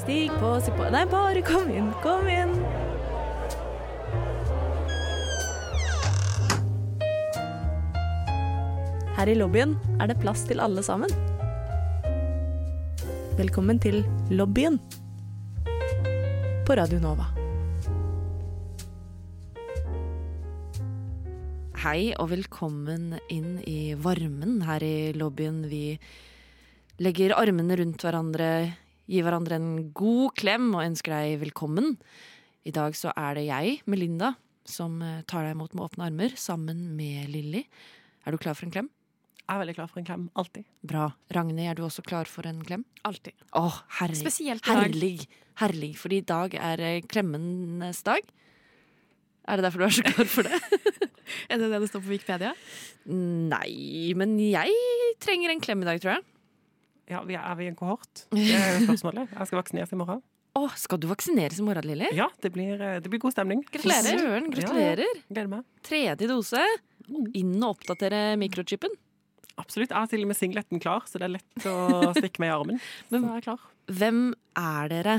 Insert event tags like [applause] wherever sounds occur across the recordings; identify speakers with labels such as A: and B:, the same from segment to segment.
A: Stig på, si på Nei, bare kom inn, kom inn. Her i lobbyen er det plass til alle sammen. Velkommen til lobbyen på Radio Nova.
B: Hei og velkommen inn i varmen her i lobbyen. Vi legger armene rundt hverandre, gir hverandre en god klem og ønsker deg velkommen. I dag så er det jeg, Melinda, som eh, tar deg imot med åpne armer sammen med Lilly. Er du klar for en klem?
C: Jeg er veldig klar for en klem. Alltid.
B: Bra. Ragnhild, er du også klar for en klem?
C: Alltid.
B: Åh, herlig.
D: Spesielt i dag.
B: Herlig. Herlig, fordi i dag er eh, klemmenes dag. Er det derfor du er så klar for det? [laughs]
D: Er det det det står på Wikipedia?
B: Nei, men jeg trenger en klem i dag, tror jeg.
C: Ja, vi er, er vi en kohort? Det er jo spørsmålet. Jeg skal vaksineres i morgen.
B: Å, skal du vaksineres i morgen, Lilly?
C: Ja, det blir, eh, det blir god stemning.
B: Gratulerer. Søren, gratulerer.
C: Gleder meg.
B: Tredje dose. Inn og oppdatere mikrochipen.
C: Absolutt. Jeg har til og med singleten klar, så det er lett å stikke meg i armen. [laughs] Så jeg er klar.
B: Hvem er dere?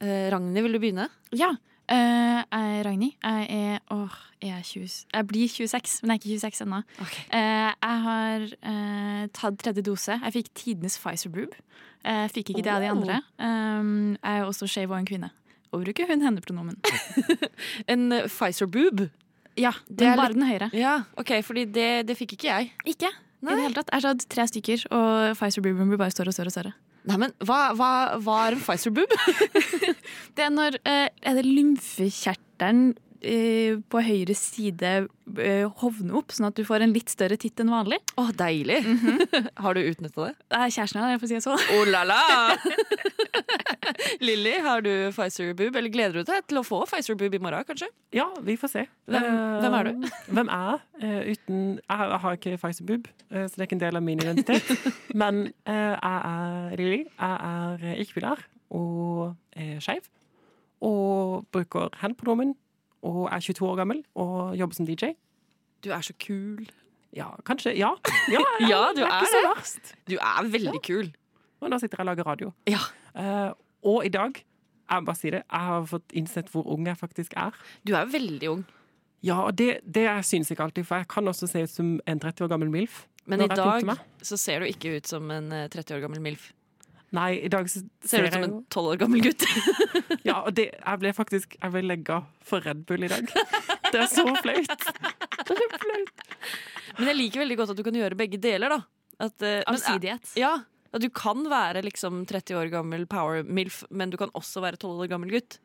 B: Eh, Ragnhild, vil du begynne?
D: Ja. Eh, jeg Ragnhild. Jeg er åh, jeg, er 20, jeg blir 26, men jeg er ikke 26 ennå. Eh, jeg har uh, tatt tredje dose. Jeg fikk tidenes Pfizer-boob. Jeg fikk ikke det av de andre. Um, jeg er også skeiv og en kvinne. Og bruker hun-henne-pronomen. [laughs]
B: En Pfizer-boob?
D: Ja,
B: Det er
D: men bare den høyre.
B: Ja, ok, fordi det, det fikk ikke jeg.
D: Ikke i det hele tatt. Jeg har tatt tre stykker, og Pfizer-booben blir bare større og større. og større.
B: Nei, men hva, hva, hva er en Pfizer-boob? [laughs]
D: Det er når eh, er det lymfekjertelen på høyre side hovne opp, sånn at du får en litt større titt enn vanlig.
B: Å, deilig. [laughs] har du utnytta det?
D: Det er kjæresten min, for å si det sånn.
B: Oh la la! [laughs] Lilly, har du Pfizer-boob? Eller gleder du deg til å få Pfizer-boob i morgen, kanskje?
C: Ja, vi får se.
B: Hvem-
C: Eh,
B: hvem er du? [laughs]
C: Hvem er jeg? Eh, uten Jeg har- ikke Pfizer-boob, eh, så det er ikke en del av min identitet. Men eh, jeg er Lilly. Jeg er eh, ikke-binær og skeiv. Og bruker hen-pronomen. Og er 22 år gammel og jobber som DJ.
B: Du er så kul.
C: Ja, kanskje. Ja, ja, [laughs]
B: Ja, du
C: det
B: er
C: så
B: det.
C: verst.
B: Du er veldig kul.
C: Og nå sitter jeg og lager radio.
B: Ja.
C: Eh, og i dag, jeg må bare si det, jeg har fått innsett hvor ung jeg faktisk er.
B: Du er veldig ung.
C: Ja, og det, det synes jeg ikke alltid, for jeg kan også se ut som en 30 år gammel MILF.
B: Men i dag så ser du ikke ut som en eh, 30 år gammel MILF.
C: Nei, i dag
B: Ser
C: ser
B: du ut som en
C: tolv
B: 12 år gammel gutt. [laughs]
C: Ja, og det, jeg ble faktisk Jeg ble legga for Red Bull i dag. Det er så flaut. [laughs] Det er flaut.
B: Men jeg liker veldig godt at du kan gjøre begge deler, da. At, uh,
D: Allsidighet.
B: Ja, at du kan være liksom 30 år gammel power MILF, men du kan også være 12 år gammel gutt.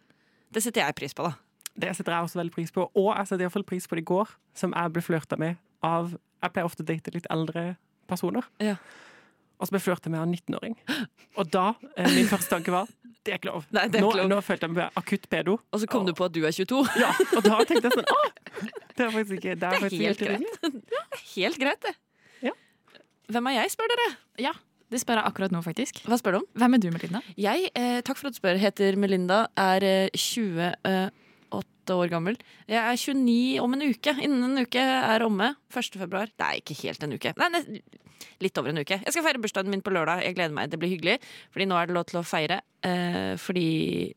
B: Det setter jeg pris på, da.
C: Det setter jeg også veldig pris på. Og jeg setter iallfall pris på det i går, som jeg ble flørta med av Jeg pleier ofte å date litt eldre personer.
B: Ja.
C: Og så ble jeg flørta med av en 19-åring. Og da eh, Min første tanke var det er ikke lov.
B: Nei, er
C: nå,
B: ikke lov.
C: nå følte jeg meg akutt pedo.
B: Og så kom du på at du er 22.
C: Ja, og da tenkte jeg sånn Å! Det er faktisk ikke Det er, faktisk
B: helt
C: helt [laughs] Ja.
B: Helt greit, det.
C: Ja.
B: Hvem er jeg, spør dere?
D: Ja, det spør jeg akkurat nå, faktisk.
B: Hva spør du om?
D: Hvem er du, Melinda?
B: Jeg, eh, takk for at du spør, heter Melinda, er eh, 28 år gammel. Jeg er 29 om en uke. Innen en uke er omme. 1. februar. Det er ikke helt en uke. Nei, litt over en uke. Jeg skal feire bursdagen min på lørdag. Jeg gleder meg. Det blir hyggelig. Fordi nå er det lov til å feire. Eh, fordi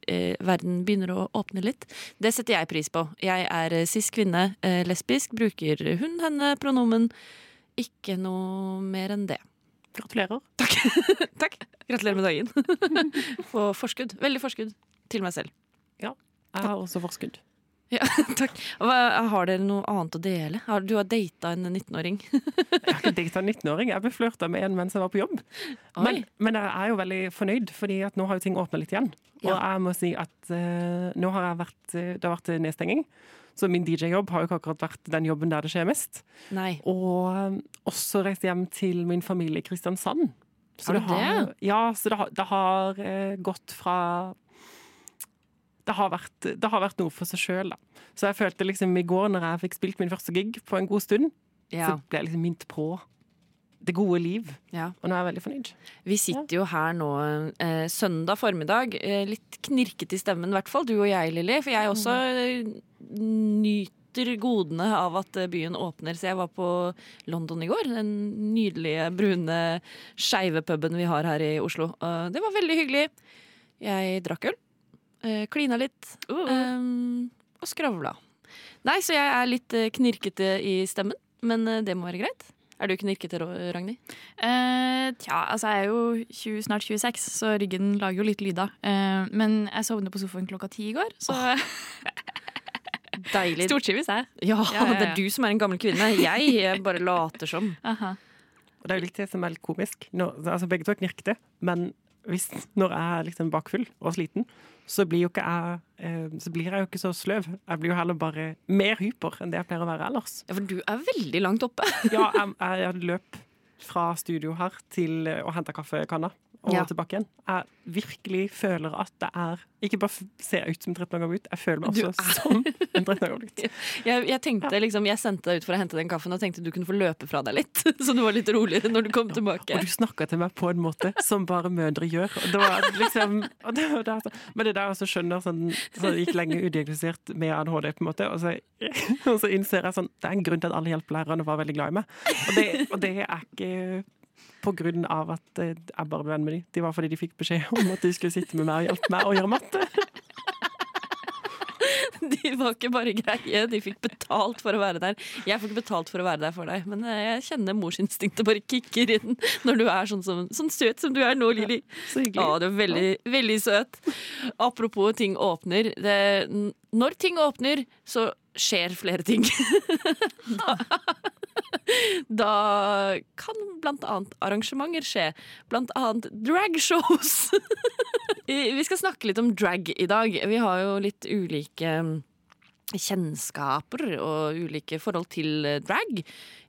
B: eh, verden begynner å åpne litt. Det setter jeg pris på. Jeg er eh, cis kvinne, eh, lesbisk, bruker hun, henne, pronomen. Ikke noe mer enn det.
C: Gratulerer.
B: Takk. [laughs] Gratulerer med dagen. [laughs] På forskudd. Veldig forskudd til meg selv.
C: Ja, Jeg har også forskudd. [laughs]
B: Ja, takk. Hva, har dere noe annet å dele? Har, du har data en 19-åring. [laughs]
C: Jeg har ikke data en 19-åring. Jeg ble flørta med en mens jeg var på jobb. Men, men jeg er jo veldig fornøyd, fordi at nå har jo ting åpna litt igjen. Og
B: Ja.
C: jeg må si at uh, nå har jeg vært eh, Det har vært nedstenging. Så min DJ-jobb har jo ikke akkurat vært den jobben der det skjer mest.
B: Nei.
C: Og um, også reist hjem til min familie i Kristiansand. Så
B: Har du det?
C: Ja, så det har, det har uh, gått fra det har, vært, det har vært noe for seg sjøl, da. Så jeg følte liksom i går, når jeg fikk spilt min første gig på en god stund,
B: Ja.
C: så ble jeg liksom minnet på det gode liv.
B: ja.
C: Og nå er jeg veldig fornøyd.
B: Vi sitter jo her nå eh, søndag formiddag. Eh, litt knirket i stemmen, i hvert fall du og jeg, Lilly. For jeg også eh, nyter godene av at eh, byen åpner. Så jeg var på London i går. Den nydelige, brune, skeive puben vi har her i Oslo. Det var veldig hyggelig. Jeg drakk øl. Uh, klina litt. Um, og skravla. Nei, så jeg er litt uh, knirkete i stemmen, men uh, det må være greit. Er du knirkete, Ragnhild?
D: Eh, tja, altså jeg er jo 20, snart 26, så ryggen lager jo litt lyder. Eh, men jeg sovnet på sofaen klokka ti i går, så [laughs]
B: Deilig.
D: stortrives jeg.
B: Ja,
D: Ja, ja,
B: det er du som er en gammel kvinne. Jeg, jeg bare later som.
D: Aha.
C: Og det er jo litt det som er litt komisk. Nå, altså begge to er knirkete, men hvis, når jeg er liksom bakfull og sliten, så blir, jo ikke jeg, eh, så blir jeg jo ikke så sløv. Jeg blir jo heller bare mer hyper enn det jeg pleier å være ellers.
B: Ja, For du er veldig langt oppe.
C: Ja, jeg, jeg løp fra studio her til å hente kaffekanna og
B: Ja.
C: tilbake igjen. Jeg virkelig føler at det er Ikke bare ser jeg ut som en 13 år gammel gutt, jeg føler meg også som en 13 år gammel gutt. [laughs]
B: Jeg, jeg tenkte liksom, jeg sendte deg ut for å hente den kaffen og tenkte du kunne få løpe fra deg litt. [laughs] Så du var litt roligere når du kom tilbake.
C: Og du snakka til meg på en måte som bare mødre gjør. Og det var liksom det var det, altså. Men det er der også skjønner sånn, så Jeg gikk lenge udiagnosert med ADHD, på en måte, og så, [laughs] og så innser jeg sånn Det er en grunn til at alle hjelpelærerne var veldig glad i meg. Og det, og det er ikke på grunn av at eh, jeg bare ble venn med dem. De var fordi de fikk beskjed om at de skulle sitte med meg og hjelpe meg å gjøre matte. [laughs]
B: De var ikke bare greie, de fikk betalt for å være der. Jeg får ikke betalt for å være der for deg, men eh, jeg kjenner morsinstinktet bare kicker inn når du er sånn, som, sånn søt som du er nå,
C: Lili.
B: Ja, du er veldig, veldig søt. Apropos ting åpner. Det, når ting åpner, så skjer flere ting. da, [laughs] da kan blant annet arrangementer skje. Blant annet dragshows. [laughs] Vi skal snakke litt om drag i dag. Vi har jo litt ulike mm, kjennskaper og ulike forhold til eh, drag.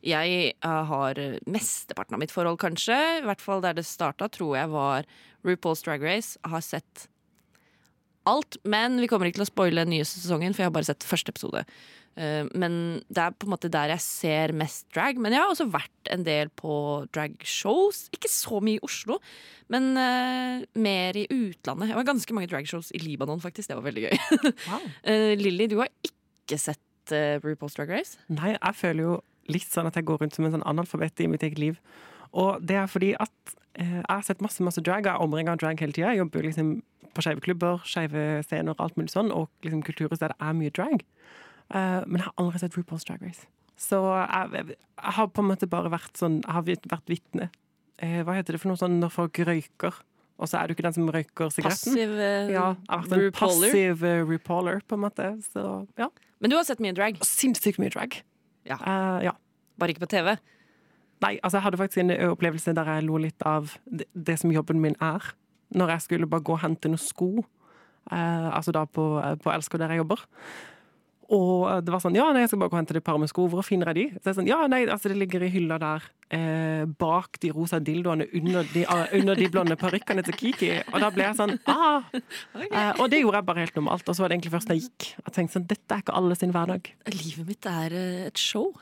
B: Jeg eh, har mesteparten av mitt forhold, kanskje. I hvert fall der det starta, tror jeg var RuPaul's Drag Race. Har sett alt, men vi kommer ikke til å spoile den nye sesongen, for jeg har bare sett første episode. Eh, Men det er på en måte der jeg ser mest drag. Men jeg har også vært en del på dragshows. Ikke så mye i Oslo, men eh, mer i utlandet. Jeg var ganske mange dragshows i Libanon, faktisk. Det var veldig gøy.
C: Wow.
B: Uh, [laughs] Lilly, du har ikke sett RuPaul's Drag Race?
C: Nei, jeg føler jo litt sånn at jeg går rundt som en sånn analfabet i mitt eget liv. Og det er fordi at eh, jeg har sett masse masse drag. Jeg er omringa av drag hele tida. Jeg jobber liksom på skeive klubber, skeive scener, alt mulig sånn, og liksom kulturhus der det er mye drag. Uh, men jeg har aldri sett RuPaul's Drag Race. Så jeg, jeg, jeg har på en måte bare vært sånn Jeg har vært vitne. Uh, hva heter det for noe sånn når folk røyker, og så er du ikke den som røyker sigaretten?
B: Passiv uh,
C: Ja, jeg har vært en
B: RuPauler.
C: passiv uh, RuPauler, på en måte. Så ja.
B: Men du har sett mye drag,
C: Sinnssykt mye drag.
B: Ja.
C: Uh, ja.
B: bare ikke på TV.
C: Nei, altså jeg hadde faktisk en opplevelse der jeg lo litt av det, det som jobben min er. Når jeg skulle bare gå og hente noen sko, eh, altså da på, på Elsker der jeg jobber. Og det var sånn, ja, nei, jeg skal bare gå og hente et par med sko, hvor finner jeg de? Så jeg sånn, ja, nei, altså det ligger i hylla der, eh, bak de rosa dildoene, under de, eh, under de blonde parykkene til Kiki. Og da ble jeg sånn, ah! Eh, og det gjorde jeg bare helt normalt, og så var det egentlig først da jeg gikk. Jeg tenkte sånn, dette er ikke alle sin hverdag.
B: Livet mitt er eh, et show.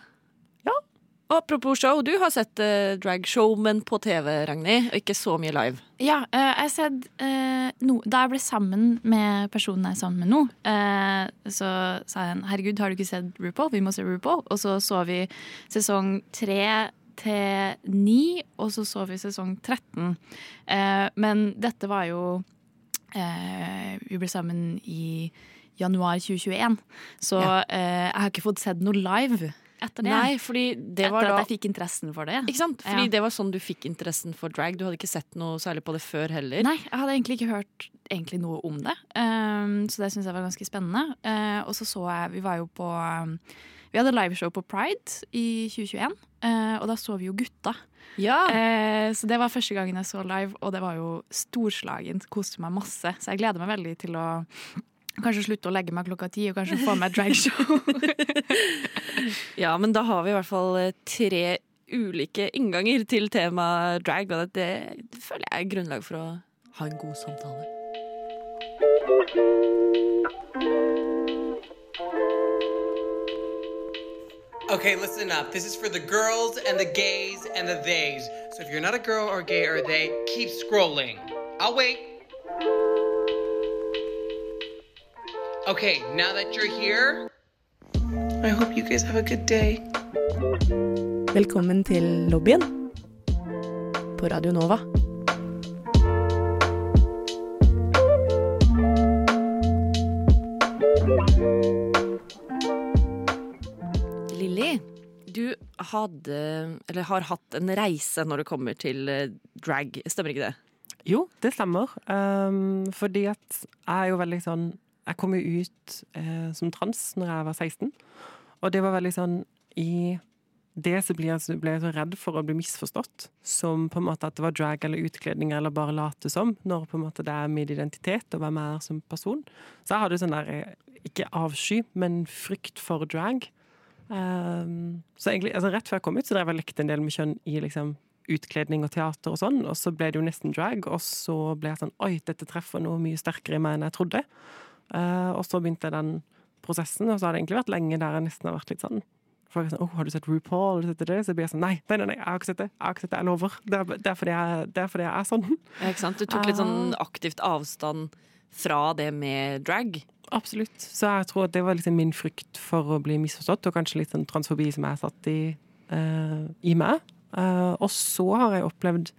B: Apropos show, du har sett uh, dragshow, men på TV, Ragnhild, og ikke så mye live.
D: Ja, uh, jeg har sett uh, no, Da jeg ble sammen med personen jeg er sammen med nå, uh, så sa jeg herregud, har du ikke sett RuPaul? Vi må se RuPaul. Og så så vi sesong tre til ni, og så så vi sesong 13. Eh, men dette var jo eh, Vi ble sammen i januar 2021, så eh, jeg har ikke fått sett noe live etter det.
B: Nei, fordi det
D: etter
B: var da
D: at jeg fikk interessen for det.
B: Ikke sant? Fordi
D: Ja.
B: det var sånn du fikk interessen for drag. Du hadde ikke sett noe særlig på det før heller.
D: Nei, jeg hadde egentlig ikke hørt egentlig noe om det. Um, så det syns jeg var ganske spennende. Uh, og så så jeg Vi var jo på um, Vi hadde liveshow på Pride i 2021, uh, og da så vi jo gutta.
B: Ja.
D: Uh, så det var første gangen jeg så live, og det var jo storslagent. Koste meg masse. Så jeg gleder meg veldig til å Kanskje slutte å legge meg klokka ti og kanskje få meg dragshow. [laughs]
B: ja, men da har vi i hvert fall eh, tre ulike innganger til temaet drag, og det, det føler jeg er grunnlag for å ha en god samtale.
E: Okay, listen up. This is for the girls and the gays and the theys. So if you're not a girl or gay or they, keep scrolling. I'll wait. Okay, now that you're here, I hope you guys have a good day.
A: Velkommen til lobbyen på Radio Nova.
B: Lilly, du hadde, eller har hatt en reise når det kommer til eh, drag, stemmer ikke det?
C: Jo, det stemmer. Um, fordi at jeg er jo veldig sånn Jeg kom jo ut eh, som trans når jeg var 16. Og det var veldig sånn I det så ble jeg, ble jeg så redd for å bli misforstått. Som på en måte at det var drag eller utkledning eller bare late som. Når på en måte det er min identitet og hvem jeg er som person. Så jeg hadde sånn der eh, Ikke avsky, men frykt for drag. Um, så egentlig, altså rett før jeg kom ut, så drev jeg lekte en del med kjønn i liksom utkledning og teater og sånn, og så ble det jo nesten drag, og så ble jeg sånn Oi, dette treffer noe mye sterkere i meg enn jeg trodde. Uh, og så begynte den prosessen, og så har det egentlig vært lenge der jeg nesten har vært litt sånn Folk er sånn, oh, 'Har du sett RuPaul?' Har du sett det? Så blir jeg sånn nei, nei, nei, nei, jeg har ikke sett det. Jeg har ikke sett det, jeg lover. Det er, det er, fordi, jeg, det er fordi jeg er sånn.
B: Ja, ikke sant? Du tok litt sånn aktivt avstand fra det med drag.
C: Absolutt. Så jeg tror at det var liksom min frykt for å bli misforstått, og kanskje litt sånn transfobi som jeg satt i, uh, i meg. Uh, og så har jeg opplevd,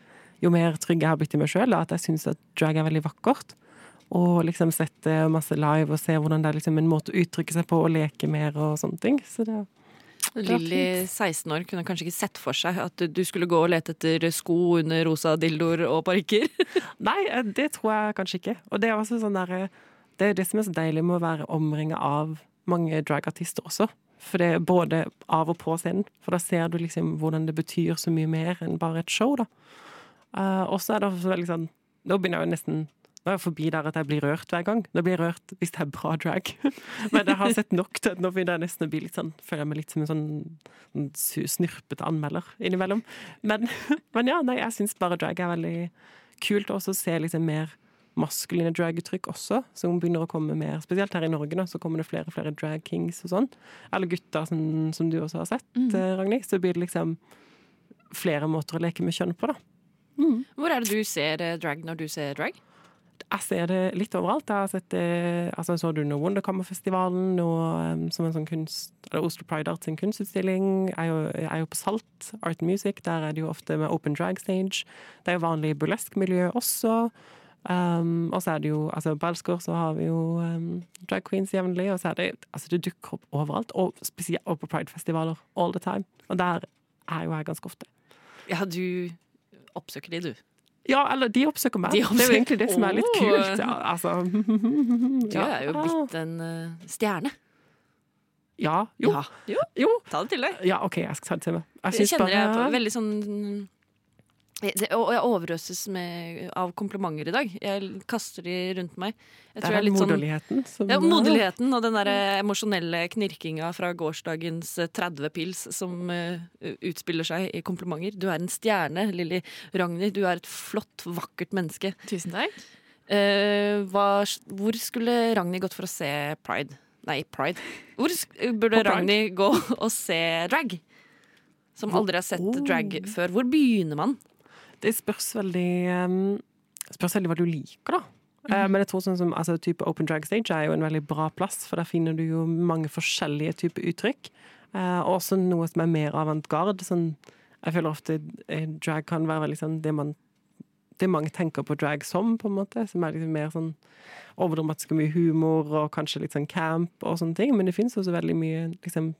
C: jo mer trygg jeg har blitt i meg sjøl, at jeg syns at drag er veldig vakkert. Og liksom sette masse live og se hvordan det er liksom en måte å uttrykke seg på og leke mer og sånne ting. Så det
B: Lilly, 16 år, kunne kanskje ikke sett for seg at du skulle gå og lete etter sko under rosa dildoer og parykker? [laughs]
C: Nei, eh, det tror jeg kanskje ikke. Og det er også sånn der, det er det som er så deilig med å være omringa av mange dragartister også. For det er både av og på scenen. For da ser du liksom hvordan det betyr så mye mer enn bare et show, da. Uh, og så er det også veldig sånn Nå begynner jeg jo nesten nå er jeg forbi der at jeg blir rørt hver gang. Nå blir jeg rørt hvis det er bra drag. [laughs] Men jeg har sett nok til at nå begynner jeg nesten å bli litt sånn Føler jeg meg litt som en sånn, sånn snurpete anmelder innimellom. Men, [laughs] men ja, nei, jeg syns bare drag er veldig kult. Og å se liksom mer maskuline draguttrykk også, som begynner å komme mer. Spesielt her i Norge, nå, så kommer det flere og flere drag kings og sånn. Eller gutter, som, som du også har sett, mm. Ragnhild. Så blir det liksom flere måter å leke med kjønn på, da.
B: Mm. Hvor er det du ser drag når du ser drag?
C: Jeg ser det litt overalt. Jeg har sett det, altså Så du under Wonderkammerfestivalen og, som en sånn kunst Oslo Pride Art sin kunstutstilling. Jeg er, jo, jeg er jo på Salt, Art Music. Der er det jo ofte med open drag stage. Det er jo vanlig burlesk-miljø også. Um, og så er det jo altså På Elskår så har vi jo um, drag queens jevnlig, og så er det altså det dukker opp overalt. Og spesielt og på Pride-festivaler all the time. Og der er jo jeg ganske ofte.
B: Ja, du oppsøker de, du?
C: Ja, eller de oppsøker meg. De oppsøker. Det er jo egentlig det som er litt kult. Ja, altså. [laughs]
B: Du er jo blitt en uh, stjerne.
C: Ja. Jo.
B: Ja. jo.
C: jo.
B: Ta det til deg.
C: Ja, OK, jeg skal ta det til meg.
B: Jeg, jeg kjenner bare... jeg veldig sånn og jeg overøses med, av komplimenter i dag. Jeg kaster de rundt meg.
C: Jeg det er, er moderligheten
B: som Ja, moderligheten og den der emosjonelle knirkinga fra gårsdagens 30 pils som uh, utspiller seg i komplimenter. Du er en stjerne, Lilly Ragnhild. Du er et flott, vakkert menneske.
D: Tusen takk.
B: Uh, hva, hvor skulle Ragnhild gått for å se Pride? Nei, Pride. Hvor burde Ragnhild gå og se drag? Som aldri har sett drag før. Hvor begynner man?
C: Det spørs veldig um, Spørs veldig hva du liker, da. Mm -hmm. Men jeg tror sånn som altså, type Open Drag Stage er jo en veldig bra plass, for der finner du jo mange forskjellige typer uttrykk. Uh, og også noe som er mer avantgarde. Sånn, jeg føler ofte eh, drag kan være veldig sånn det man det mange tenker på drag som, på en måte. Som er liksom mer sånn overdramatisk og mye humor og kanskje litt sånn camp og sånne ting. Men det fins også veldig mye liksom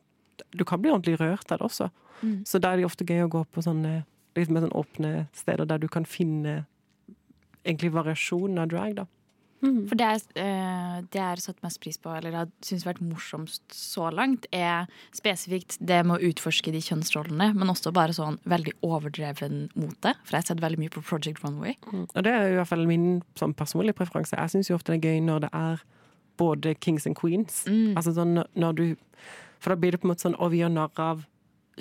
C: Du kan bli ordentlig rørt av det også. Mm. Så da er det ofte gøy å gå på sånne litt med sånn åpne steder der du kan finne egentlig variasjonen av drag, da.
D: Mm. For det, uh, det jeg har satt mest pris på, eller har syntes vært morsomst så langt, er spesifikt det med å utforske de kjønnsrollene, men også bare sånn veldig overdreven mot det. For jeg har sett veldig mye på Project Runway.
C: Mm. Og det er i hvert fall min sånn personlige preferanse. Jeg syns jo ofte det er gøy når det er både kings and queens. Mm. Altså sånn når du For da blir det på en måte sånn Å, vi gjør narr av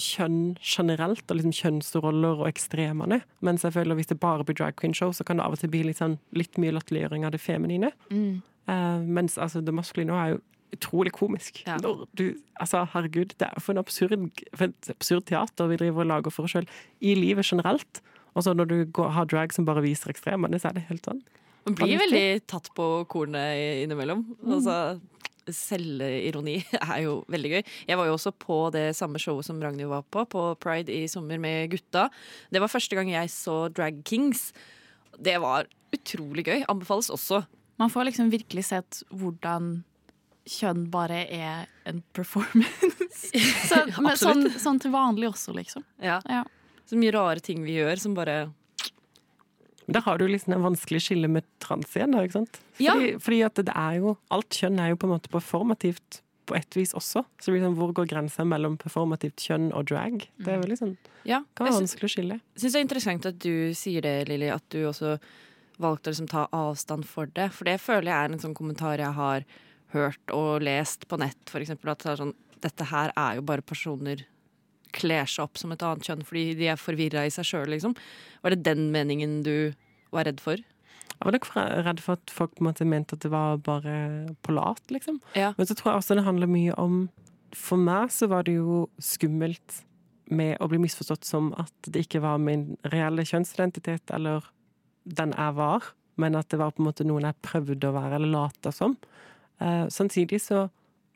C: kjønn generelt, og liksom kjønnsroller og ekstremene. Mens jeg føler hvis det bare blir drag queen-show, så kan det av og til bli litt, sånn, litt mye latterliggjøring av det feminine. Mm. Uh, mens altså, det maskuline er jo utrolig komisk. Ja. Du, altså, herregud, det er for en absurd, for et absurd teater vi driver og lager for oss sjøl i livet generelt. Og så når du går, har drag som bare viser ekstremene, så er det helt sånn.
B: Man blir veldig tatt på kornet innimellom. Mm. Altså selvironi [laughs] er jo veldig gøy. Jeg var jo også på det samme showet som Ragnhild var på, på Pride i sommer med gutta. Det var første gang jeg så Drag Kings. Det var utrolig gøy. Anbefales også.
D: Man får liksom virkelig sett hvordan kjønn bare er en performance. [laughs] så, men sånn, sånn, til vanlig også, liksom.
B: Ja. ja. Så mye rare ting vi gjør som bare
C: der har du liksom en vanskelig skille med trans igjen, da, ikke sant? Fordi, ja. fordi at det er jo Alt kjønn er jo på en måte performativt på et vis også. Så liksom, hvor går grensa mellom performativt kjønn og drag? Det er veldig sånn ja, kan være vanskelig å skille.
B: Jeg syns det er interessant at du sier det, Lilly, at du også valgte å liksom ta avstand for det. For det føler jeg er en sånn kommentar jeg har hørt og lest på nett, for eksempel. At det sånn, dette her er jo bare personer kler seg opp som et annet kjønn fordi de er forvirra i seg sjøl, liksom. Var det den meningen du var redd for?
C: Jeg var nok redd for at folk på en måte mente at det var bare polat, liksom. Ja. Men så tror jeg også det handler mye om For meg så var det jo skummelt med å bli misforstått som at det ikke var min reelle kjønnsidentitet, eller den jeg var, men at det var på en måte noen jeg prøvde å være, eller lata som. Uh, samtidig så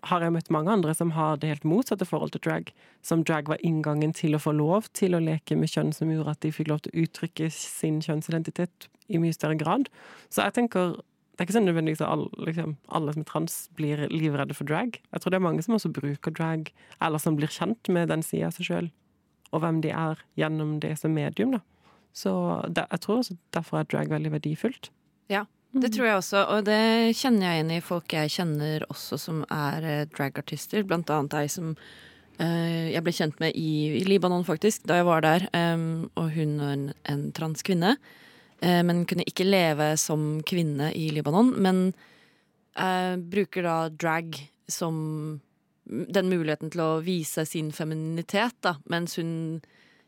C: har jeg møtt mange andre som har det helt motsatte forhold til drag. Som drag var inngangen til å få lov til å leke med kjønn som gjorde at de fikk lov til å uttrykke sin kjønnsidentitet i mye større grad. Så jeg tenker det er ikke sånn nødvendigvis at alle, liksom, alle som er trans, blir livredde for drag. Jeg tror det er mange som også bruker drag, eller som blir kjent med den sida av seg sjøl, og hvem de er gjennom det som medium. da. Så det, jeg tror også derfor er drag veldig verdifullt.
B: Ja, det tror jeg også, og det kjenner jeg igjen i folk jeg kjenner også som er eh, dragartister. Blant annet ei som uh, jeg ble kjent med i, i, Libanon, faktisk, da jeg var der. Um, og hun er en, en transkvinne, uh, men kunne ikke leve som kvinne i Libanon. Men uh, bruker da drag som den muligheten til å vise sin femininitet, da, mens hun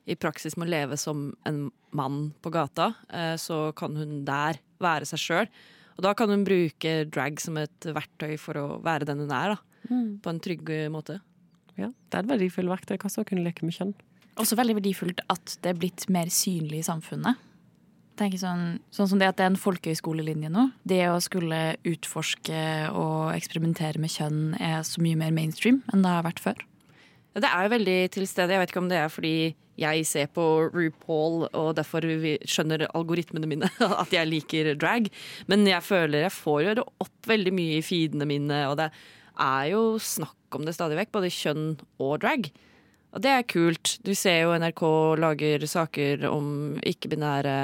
B: i praksis må leve som en mann på gata, så kan hun der være seg sjøl. Og da kan hun bruke drag som et verktøy for å være den hun er, da. Mm. På en trygg måte.
C: Ja, det er et verdifullt verktøy. Hva å kunne leke med kjønn?
D: Også veldig verdifullt at det er blitt mer synlig i samfunnet. Sånn, sånn, som det at det er en folkehøyskolelinje nå. Det å skulle utforske og eksperimentere med kjønn er så mye mer mainstream enn det har vært før.
B: Det er jo veldig til stede. Jeg vet ikke om det er fordi jeg ser på RuPaul, og derfor skjønner algoritmene mine [laughs] at jeg liker drag. Men jeg føler jeg får jo opp veldig mye i feedene mine, og det er jo snakk om det stadig vekk. Både kjønn og drag. Og det er kult. Du ser jo NRK lager saker om ikke-binære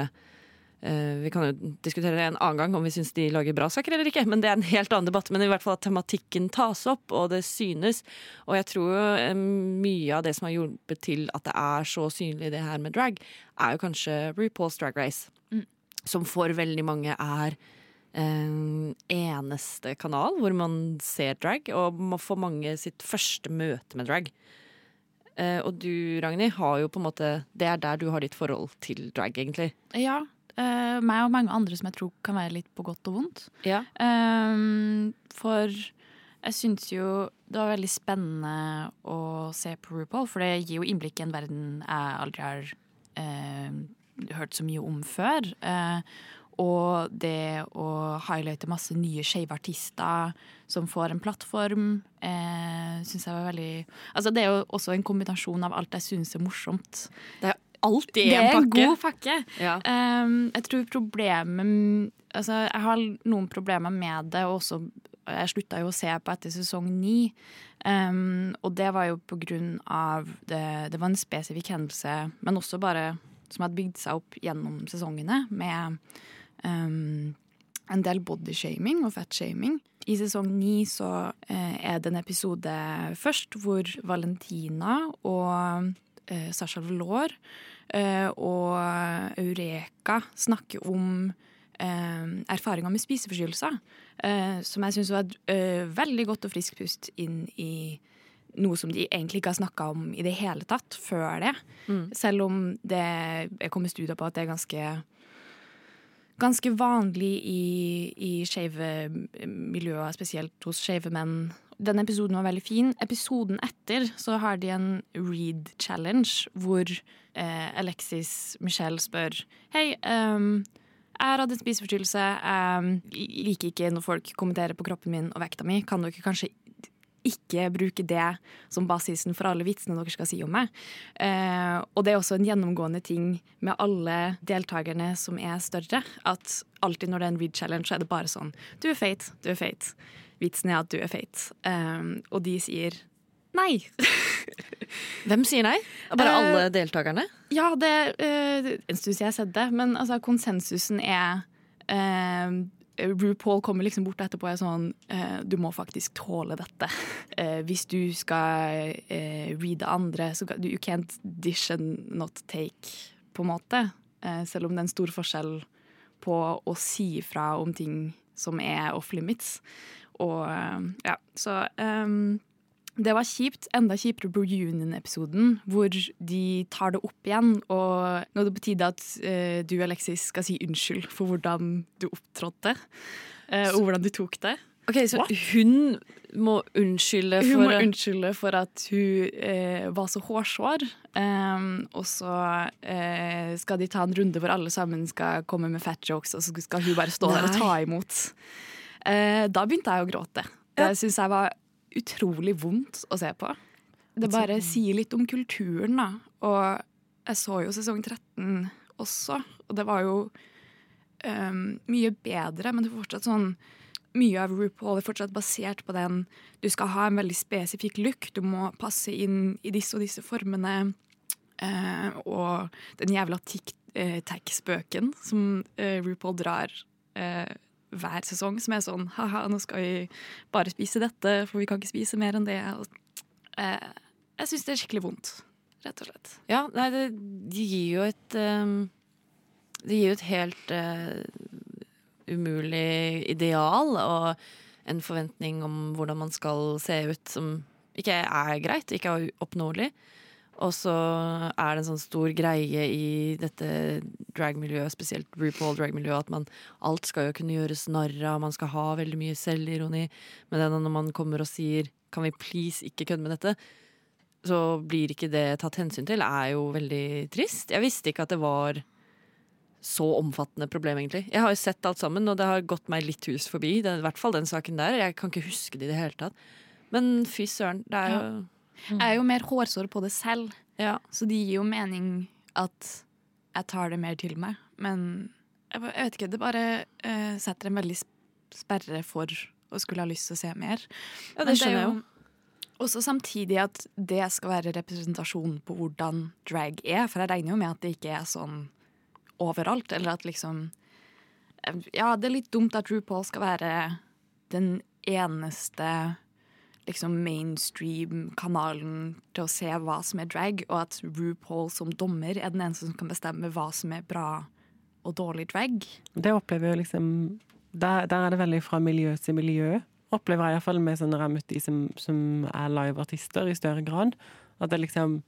B: vi kan jo diskutere det en annen gang om vi syns de lager bra saker eller ikke, men det er en helt annen debatt. Men i hvert fall at tematikken tas opp, og det synes. Og jeg tror uh, mye av det som har hjulpet til at det er så synlig det her med drag, er jo kanskje RuPaul's Drag Race. Mm. Som for veldig mange er en eneste kanal hvor man ser drag, og får mange sitt første møte med drag. Og du, Ragnhild, har jo på en måte Det er der du har ditt forhold til drag, egentlig.
D: Ja, Uh, meg og mange andre som jeg tror kan være litt på godt og vondt. Ja. Um, for jeg syns jo det var veldig spennende å se på RuPaul, for det gir jo innblikk i en verden jeg aldri har uh, hørt så mye om før. Uh, og det å highlighte masse nye skeive artister som får en plattform, eh, syns jeg var veldig Altså, det er jo også en kombinasjon av alt jeg syns er morsomt.
B: Det er alltid
D: i
B: en pakke.
D: Det er en god pakke. Ja. Um, jeg tror problemet Altså, jeg har noen problemer med det, og også Jeg slutta jo å se på etter sesong ni. Um, og det var jo på grunn av det, det var en spesifikk hendelse, men også bare som hadde bygd seg opp gjennom sesongene, med um, en del bodyshaming og fatshaming. I sesong ni så uh, er det en episode først hvor Valentina og uh, Sasha Velour Eh, og Eureka snakker om eh, erfaringer med spiseforstyrrelser. Eh, som jeg syns var et veldig godt og friskt pust inn i noe som de egentlig ikke har snakka om i det hele tatt før det. Mm. Selv om det er kommet studier på at det er ganske ganske vanlig i, i skeive miljøer, spesielt hos skeive menn. Den episoden var veldig fin. Episoden etter så har de en read challenge hvor eh, Alexis Michelle spør Hei, um, Jeg har hatt en spiseforstyrrelse. Jeg liker ikke når folk kommenterer på kroppen min og vekta mi. Kan dere kanskje ikke bruke det som basisen for alle vitsene dere skal si om meg. Eh, og det er også en gjennomgående ting med alle deltakerne som er større. At alltid når det er en read challenge, så er det bare sånn Du er feit, du er feit. Vitsen er at du er feit. Um, og de sier nei. [laughs]
B: Hvem sier nei? Bare
D: uh,
B: alle deltakerne?
D: Ja, det er en stund siden jeg har sett det, men altså, konsensusen er uh, RuPaul kommer liksom bort etterpå og er sånn eh, Du må faktisk tåle dette. [laughs] Hvis du skal reade andre, så kan du You can't dish and not take, på en måte. Selv om det er en stor forskjell på å si ifra om ting som er off limits. Og eh, ja, så um, det var kjipt. Enda kjipere reunion-episoden, hvor de tar det opp igjen. Og nå er det på tide at uh, du, Alexis, skal si unnskyld for hvordan du opptrådte. Uh, og hvordan du tok det.
B: Ok, Så hun må unnskylde for
D: Hun må unnskylde for at hun uh, var så hårsår. Um, og så skal de ta en runde hvor alle sammen skal komme med fat jokes, og så skal hun bare stå der og ta imot. Eh, da begynte jeg å gråte. Det syns jeg var utrolig vondt å se på. Det bare sier litt om kulturen, da. Og jeg så jo sesong 13 også, og det var jo um, mye bedre, men det var fortsatt sånn mye av RuPaul er fortsatt basert på den Du skal ha en veldig spesifikk look, du må passe inn i disse og disse formene. Eh, og den jævla tic-tac-spøken som eh, RuPaul drar eh, hver sesong, som er sånn ha-ha, nå skal vi bare spise dette, for vi kan ikke spise mer enn det. Eh, jeg syns det er skikkelig vondt, rett og slett.
B: Ja, nei, det, de gir jo et um, Det gir jo et helt uh, umulig ideal og en forventning om hvordan man skal se ut, som ikke er greit, ikke er oppnåelig. Og så er det en sånn stor greie i dette dragmiljøet, spesielt RuPaul dragmiljøet, at man, alt skal jo kunne gjøres narr av, man skal ha veldig mye selvironi. Men det når man kommer og sier 'kan vi please ikke kødde med dette', så blir ikke det tatt hensyn til, er jo veldig trist. Jeg visste ikke at det var så omfattende problem, egentlig. Jeg har jo sett alt sammen, og det har gått meg litt hus forbi. Det er I hvert fall den saken der. Jeg kan ikke huske det i det hele tatt. Men fy søren, det er jo
D: Jeg er jo mer hårsår på det selv,
B: Ja.
D: så det gir jo mening at jeg tar det mer til meg. Men jeg, vet ikke, det bare uh, setter en veldig sperre for å skulle ha lyst til å se mer.
B: Ja, det skjønner
D: er
B: jeg jo.
D: Også samtidig at det skal være representasjon på hvordan drag er. For jeg regner jo med at det ikke er sånn overalt. Eller at liksom Ja, det er litt dumt at RuPaul skal være den eneste liksom mainstream-kanalen til å se hva som er drag, og at RuPaul som dommer er den eneste som kan bestemme hva som er bra og dårlig drag.
C: Det opplever jeg liksom der, der er det veldig fra miljø til miljø. Opplever jeg iallfall med sånne har som, som er liveartister i større grad. At det liksom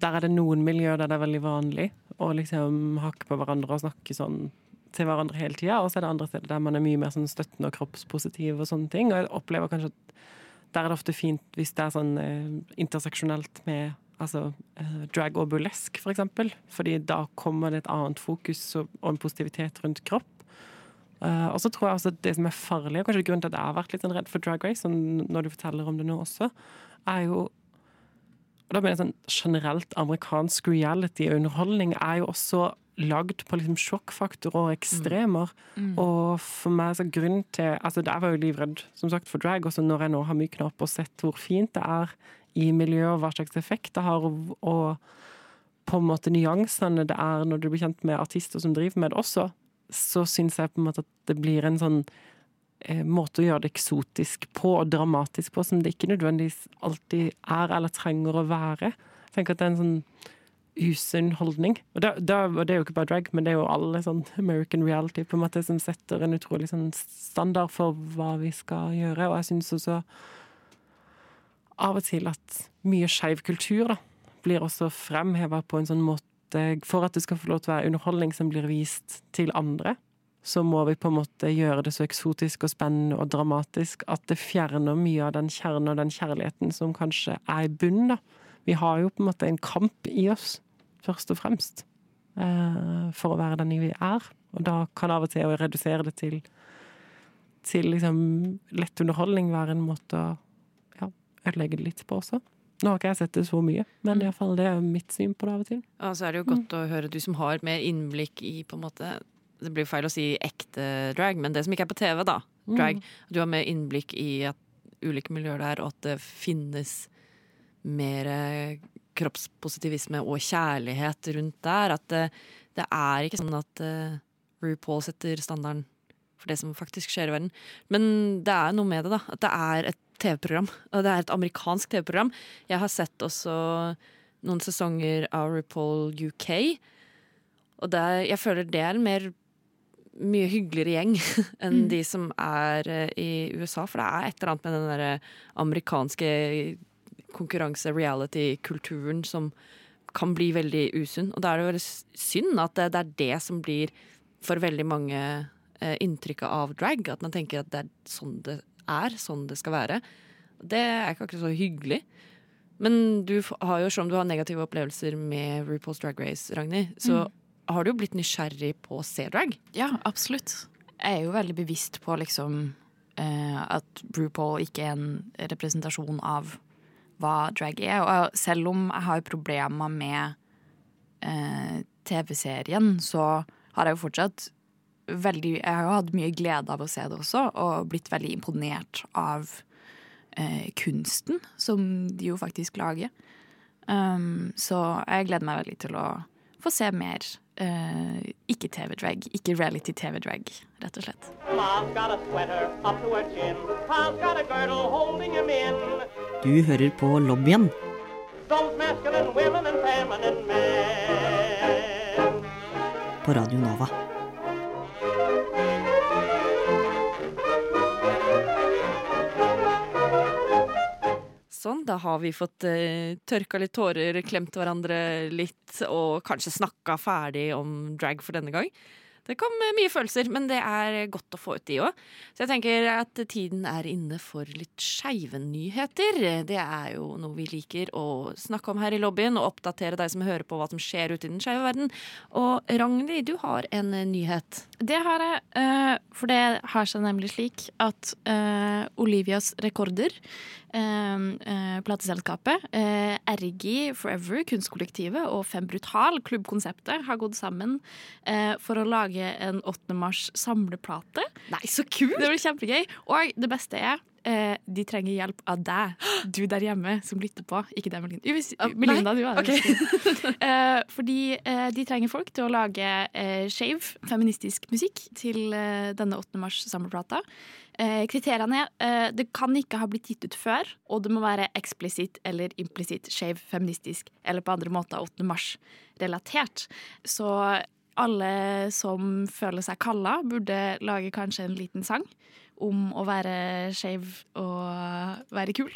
C: Der er det noen miljøer der det er veldig vanlig å liksom hakke på hverandre og snakke sånn til hverandre hele tida, og så er det andre steder der man er mye mer sånn støttende og kroppspositiv og sånne ting. Og jeg opplever kanskje at der er det ofte fint hvis det er sånn eh, interseksjonelt med altså, eh, drag og burlesk, for eksempel. Fordi da kommer det et annet fokus og, en positivitet rundt kropp. Uh, og så tror jeg også at det som er farlig, og kanskje grunnen til at jeg har vært litt sånn redd for Drag Race, sånn når du forteller om det nå også, er jo og da mener jeg sånn generelt amerikansk reality og underholdning er jo også lagd på liksom sjokkfaktor og ekstremer. Og for meg så grunn til altså Jeg var jo livredd som sagt for drag, også når jeg nå har mykna opp og sett hvor fint det er i miljøet, hva slags effekt det har, og, og på en måte nyansene det er når du blir kjent med artister som driver med det også, så syns jeg på en måte at det blir en sånn eh, måte å gjøre det eksotisk på og dramatisk på, som det ikke nødvendigvis alltid er eller trenger å være. Jeg tenker at det er en sånn usunn holdning. Og det, da, og det er jo ikke bare drag, men det er jo alle sånn American reality på en måte som setter en utrolig sånn standard for hva vi skal gjøre. Og jeg syns også av og til at mye skeiv kultur da, blir også fremheva på en sånn måte For at det skal få lov til å være underholdning som blir vist til andre, så må vi på en måte gjøre det så eksotisk og spennende og dramatisk at det fjerner mye av den kjernen og den kjærligheten som kanskje er i bunnen. da. Vi har jo på en måte en kamp i oss, først og fremst, eh, for å være den vi er. Og da kan av og til å redusere det til, til liksom lett underholdning være en måte å ja, ødelegge det litt på også. Nå har ikke jeg sett det så mye, men i fall det er mitt syn på det av og til.
B: Ja, så er det jo godt å høre du som har mer innblikk i på en måte Det blir feil å si ekte drag, men det som ikke er på TV, da. Drag. Du har mer innblikk i at ulike miljøer der, og at det finnes mer kroppspositivisme og kjærlighet rundt der. At det, det er ikke sånn at uh, RuPaul setter standarden for det som faktisk skjer i verden. Men det er noe med det, da. At det er et TV-program. Og det er et amerikansk TV-program. Jeg har sett også noen sesonger av RuPaul UK. Og der, jeg føler det er en mer mye hyggeligere gjeng [laughs] enn de som er eh, i USA. For det er et eller annet med den der amerikanske konkurranse-reality-kulturen som kan bli veldig usunn. Og da er det veldig synd at det, det er det som blir for veldig mange eh, inntrykket av drag. At man tenker at det er sånn det er, sånn det skal være. Det er ikke akkurat så hyggelig. Men du har jo, selv om du har negative opplevelser med RuPaul's Drag Race, Ragnhild, så har du jo blitt nysgjerrig på å se drag.
D: Ja, absolutt. Jeg er jo veldig bevisst på liksom eh, at RuPaul ikke er en representasjon av hva drag er. Og selv om jeg har problemer med eh, TV-serien, så har jeg jo fortsatt veldig Jeg har jo hatt mye glede av å se det også, og blitt veldig imponert av eh, kunsten som de jo faktisk lager. Um, så jeg gleder meg veldig til å få se mer eh, ikke-TV-drag, ikke reality-TV-drag, rett og slett.
F: Du hører på lobbyen på Radio Nova.
B: Sånn, da har vi fått uh, tørka litt tårer, klemt hverandre litt og kanskje snakka ferdig om drag for denne gang. Det kom eh, mye følelser, men det er godt å få ut de òg. Så jeg tenker at tiden er inne for litt skeive nyheter. Det er jo noe vi liker å snakke om her i lobbyen, og oppdatere deg som hører på hva som skjer ute i den skeive verden. Og Ragnhild, du har en eh, nyhet.
D: Det har jeg, for det har seg nemlig slik at Olivias rekorder, eh, eh, plateselskapet, eh, RG Forever, kunstkollektivet og Fem Brutal, klubbkonseptet, har gått sammen eh, for å lage en 8. mars samleplate.
B: Nei, så kult!
D: Det blir kjempegøy. Og det beste er eh, de trenger hjelp av deg, du der hjemme som lytter på. Ikke deg, Melinda. Hvis,
B: Ah,
D: Melinda, du er det. [laughs] [laughs] Eh, fordi eh, de trenger folk til å lage eh, skeiv, feministisk musikk til eh, denne 8. mars samleplata. Eh, kriteriene er eh, det kan ikke ha blitt gitt ut før, og det må være eksplisitt eller implisitt skeiv, feministisk eller på andre måter 8. mars-relatert. Så alle som føler seg kalla, burde lage kanskje en liten sang om å være skeiv og være kul.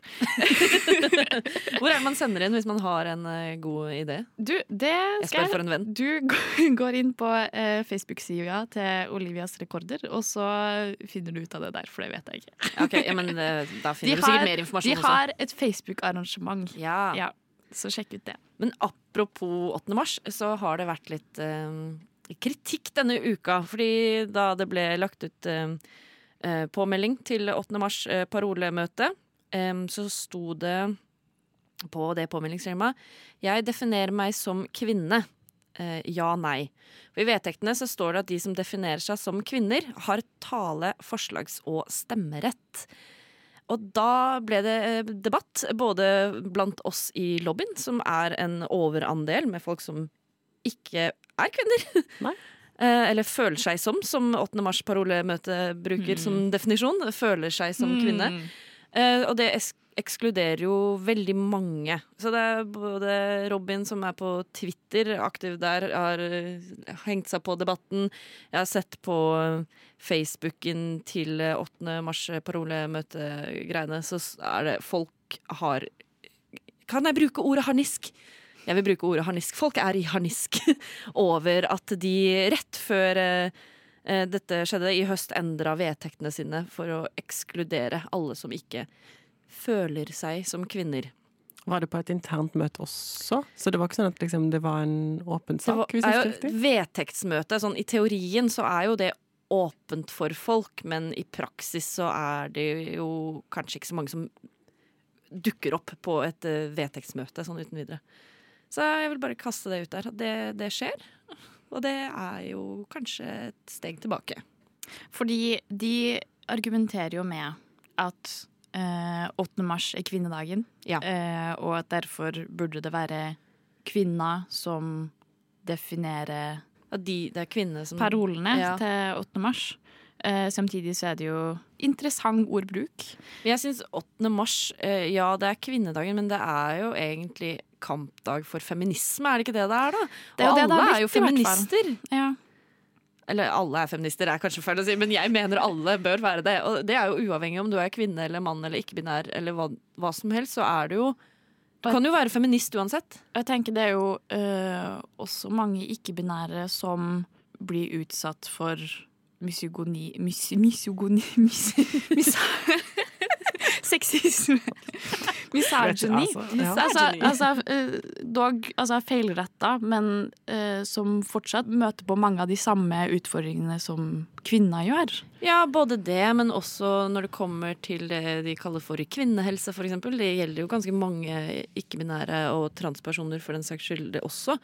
D: [laughs]
B: Hvor er det man sender inn hvis man har en eh, god idé?
D: Du, det
B: Jeg spør for en venn.
D: Du [laughs] går inn på eh, Facebook-sida til Olivias rekorder, og så finner du ut av det der, for det vet jeg ikke.
B: Ok, ja, men eh, [laughs] Da
D: De
B: finner du
D: har,
B: sikkert mer informasjon
D: de har et Facebook-arrangement.
B: Ja.
D: Ja, så sjekk ut det.
B: Men apropos 8. mars, så har det vært litt eh, kritikk denne uka. Fordi da det ble lagt ut eh, eh, påmelding til 8. mars eh, parolemøte, eh, så sto det på det påmeldingsskjemaet Jeg definerer meg som kvinne. Eh, ja, nei. For I vedtektene så står det at de som definerer seg som kvinner, har tale-, forslags- og stemmerett. Og da ble det debatt, både blant oss i lobbyen, som er en overandel med folk som ikke er kvinner.
C: Nei.
B: Eh, Eller føler seg som, som 8. mars-parolemøtet bruker som definisjon. Føler seg som kvinne. Eh, og det ekskluderer jo veldig mange. Så det er både Robin, som er på Twitter, aktiv der, har eh, hengt seg på debatten. Jeg har sett på Facebooken til eh, 8. mars-parolemøtegreiene, så er det folk har Kan jeg bruke ordet harnisk? Jeg vil bruke ordet harnisk. Folk er i harnisk [laughs] over at de rett før eh, eh, dette skjedde i høst, endra vedtektene sine for å ekskludere alle som ikke føler seg som kvinner.
C: Var det på et internt møte også? Så det var ikke sånn at liksom, det var en åpen
B: Det var, er jo vedtektsmøte. Sånn, I teorien så er jo det åpent for folk, men i praksis så er det jo kanskje ikke så mange som dukker opp på et eh, vedtektsmøte sånn uten videre. Så jeg vil bare kaste det ut der. at Det, det skjer. Og det er jo kanskje et steg tilbake.
D: Fordi de argumenterer jo med at eh, 8. mars er kvinnedagen,
B: Ja.
D: eh, og at derfor burde det være kvinner som definerer
B: de, det som
D: parolene
B: Ja.
D: til 8. mars. Eh, samtidig så er det jo interessant ordbruk.
B: Men jeg syns 8. mars eh, Ja, det er kvinnedagen, men det er jo egentlig kampdag for feminisme, er det ikke det det er, da?
D: Er
B: Og
D: det det
B: alle
D: har
B: er jo feminister.
D: Ja.
B: Eller alle er feminister, er kanskje feil å si, men jeg mener alle bør være det. Og det er jo uavhengig om du er kvinne eller mann eller ikke-binær eller hva, hva som helst, så er det jo Du kan jo være feminist uansett.
D: Jeg tenker det er jo øh, også mange ikke-binære som blir utsatt for misogoni... Mis, misogoni mis, [laughs] mis, Sexisme. [laughs] Misogyny.
C: Altså, ja.
D: Altså, altså, eh, dog altså feilretta, men uh, som fortsatt møter på mange av de samme utfordringene som kvinner gjør.
B: Ja, både det, men også når det kommer til det de kaller for kvinnehelse, eksempel. Det gjelder jo ganske mange ikke-binære og transpersoner for den saks skyld, det også.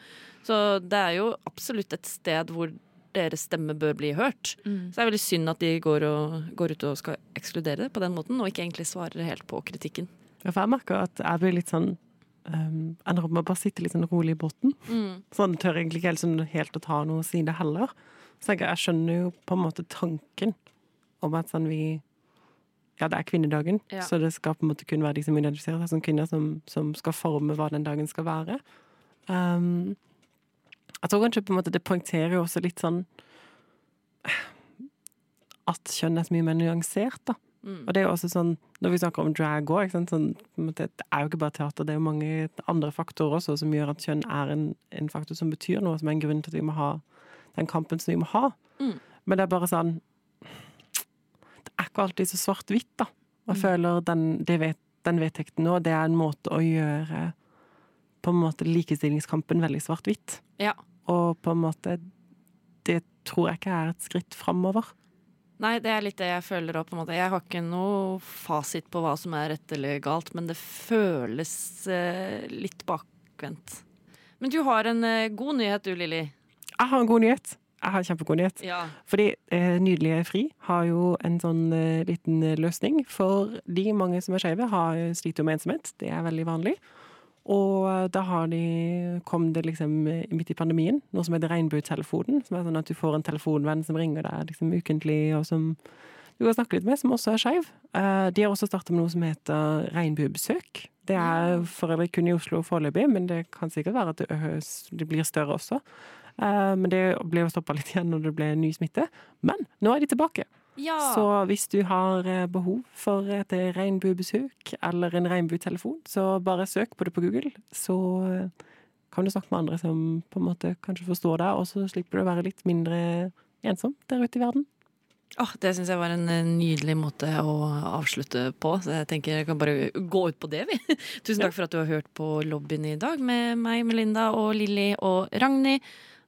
B: Så det er jo absolutt et sted hvor deres stemme bør bli hørt. Så det er veldig synd at de går, og, går ut og skal ekskludere det på den måten, og ikke egentlig svarer helt på kritikken.
C: Ja, for jeg merker at jeg blir litt sånn um, Ender opp med å bare sitte litt sånn rolig i båten. Sånn tør egentlig ikke helt, sånn, helt å ta noe side heller. Så jeg, jeg skjønner jo på en måte tanken om at sånn vi Ja, det er kvinnedagen,
B: Ja.
C: så det skal på en måte kun være de som identifiserer seg som kvinner, som, som skal forme hva den dagen skal være. Um, jeg tror kanskje på en måte det poengterer jo også litt sånn At kjønn er så mye mer nyansert, da. Og det er jo også sånn, når vi snakker om drag òg, sånn, det er jo ikke bare teater, det er jo mange andre faktorer også som gjør at kjønn er en, en faktor som betyr noe, som er en grunn til at vi må ha den kampen som vi må ha.
B: Mm.
C: Men det er bare sånn Det er ikke alltid så svart-hvitt, da. Og jeg føler den, det vet, den vedtekten nå, det er en måte å gjøre på en måte likestillingskampen veldig svart-hvitt.
B: Ja.
C: Og på en måte Det tror jeg ikke er et skritt framover.
B: Nei, det er litt det jeg føler òg, på en måte. Jeg har ikke noe fasit på hva som er rett eller galt, men det føles eh, litt bakvendt. Men du har en eh, god nyhet du, Lilly.
C: Jeg har en god nyhet. Jeg har en kjempegod nyhet.
B: Ja.
C: Fordi eh, Nydelige Fri har jo en sånn eh, liten eh, løsning. For de mange som er skeive, har sliter jo med ensomhet. Det er veldig vanlig. Og eh, da har de, kom det liksom eh, midt i pandemien noe som heter Regnbuetelefonen. Som er sånn at du får en telefonvenn som ringer deg liksom ukentlig, og som du kan snakke litt med, som også er skeiv. Eh, de har også startet med noe som heter Regnbuebesøk. Det er for øvrig kun i Oslo foreløpig, men det kan sikkert være at det, blir større også. Men det ble jo stoppa litt igjen når det ble ny smitte. Men nå er de tilbake.
B: Ja.
C: Så hvis du har eh, behov for et regnbuebesøk eller en regnbuetelefon, så bare søk på det på Google. Så eh, kan du snakke med andre som på en måte kanskje forstår deg, og så slipper du å være litt mindre ensom der ute i verden.
B: Oh, det syns jeg var en eh, nydelig måte å avslutte på. Så jeg tenker jeg kan bare gå ut på det, vi. [laughs] Tusen takk for at du har hørt på Lobbyen i dag med meg, Melinda og Lilly og Ragnhild.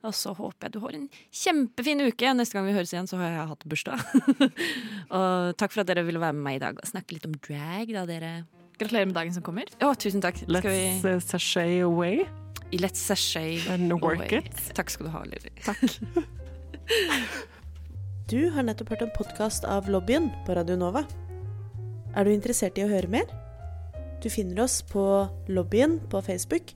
B: Og så håper jeg du har en kjempefin uke. Neste gang vi høres igjen, så har jeg hatt bursdag. [laughs] og takk for at dere ville være med meg i dag og snakke litt om drag, da, dere.
D: Gratulerer med dagen som kommer.
B: Å, tusen takk.
C: Let's
B: Skal vi
C: uh, sashay away
B: Let's Sashay
C: and work
B: away.
C: it.
B: Takk skal du ha, Lilly. [laughs]
A: Du har nettopp hørt en podkast av Lobbyen på Radio Nova. Er du interessert i å høre mer? Du finner oss på Lobbyen på Facebook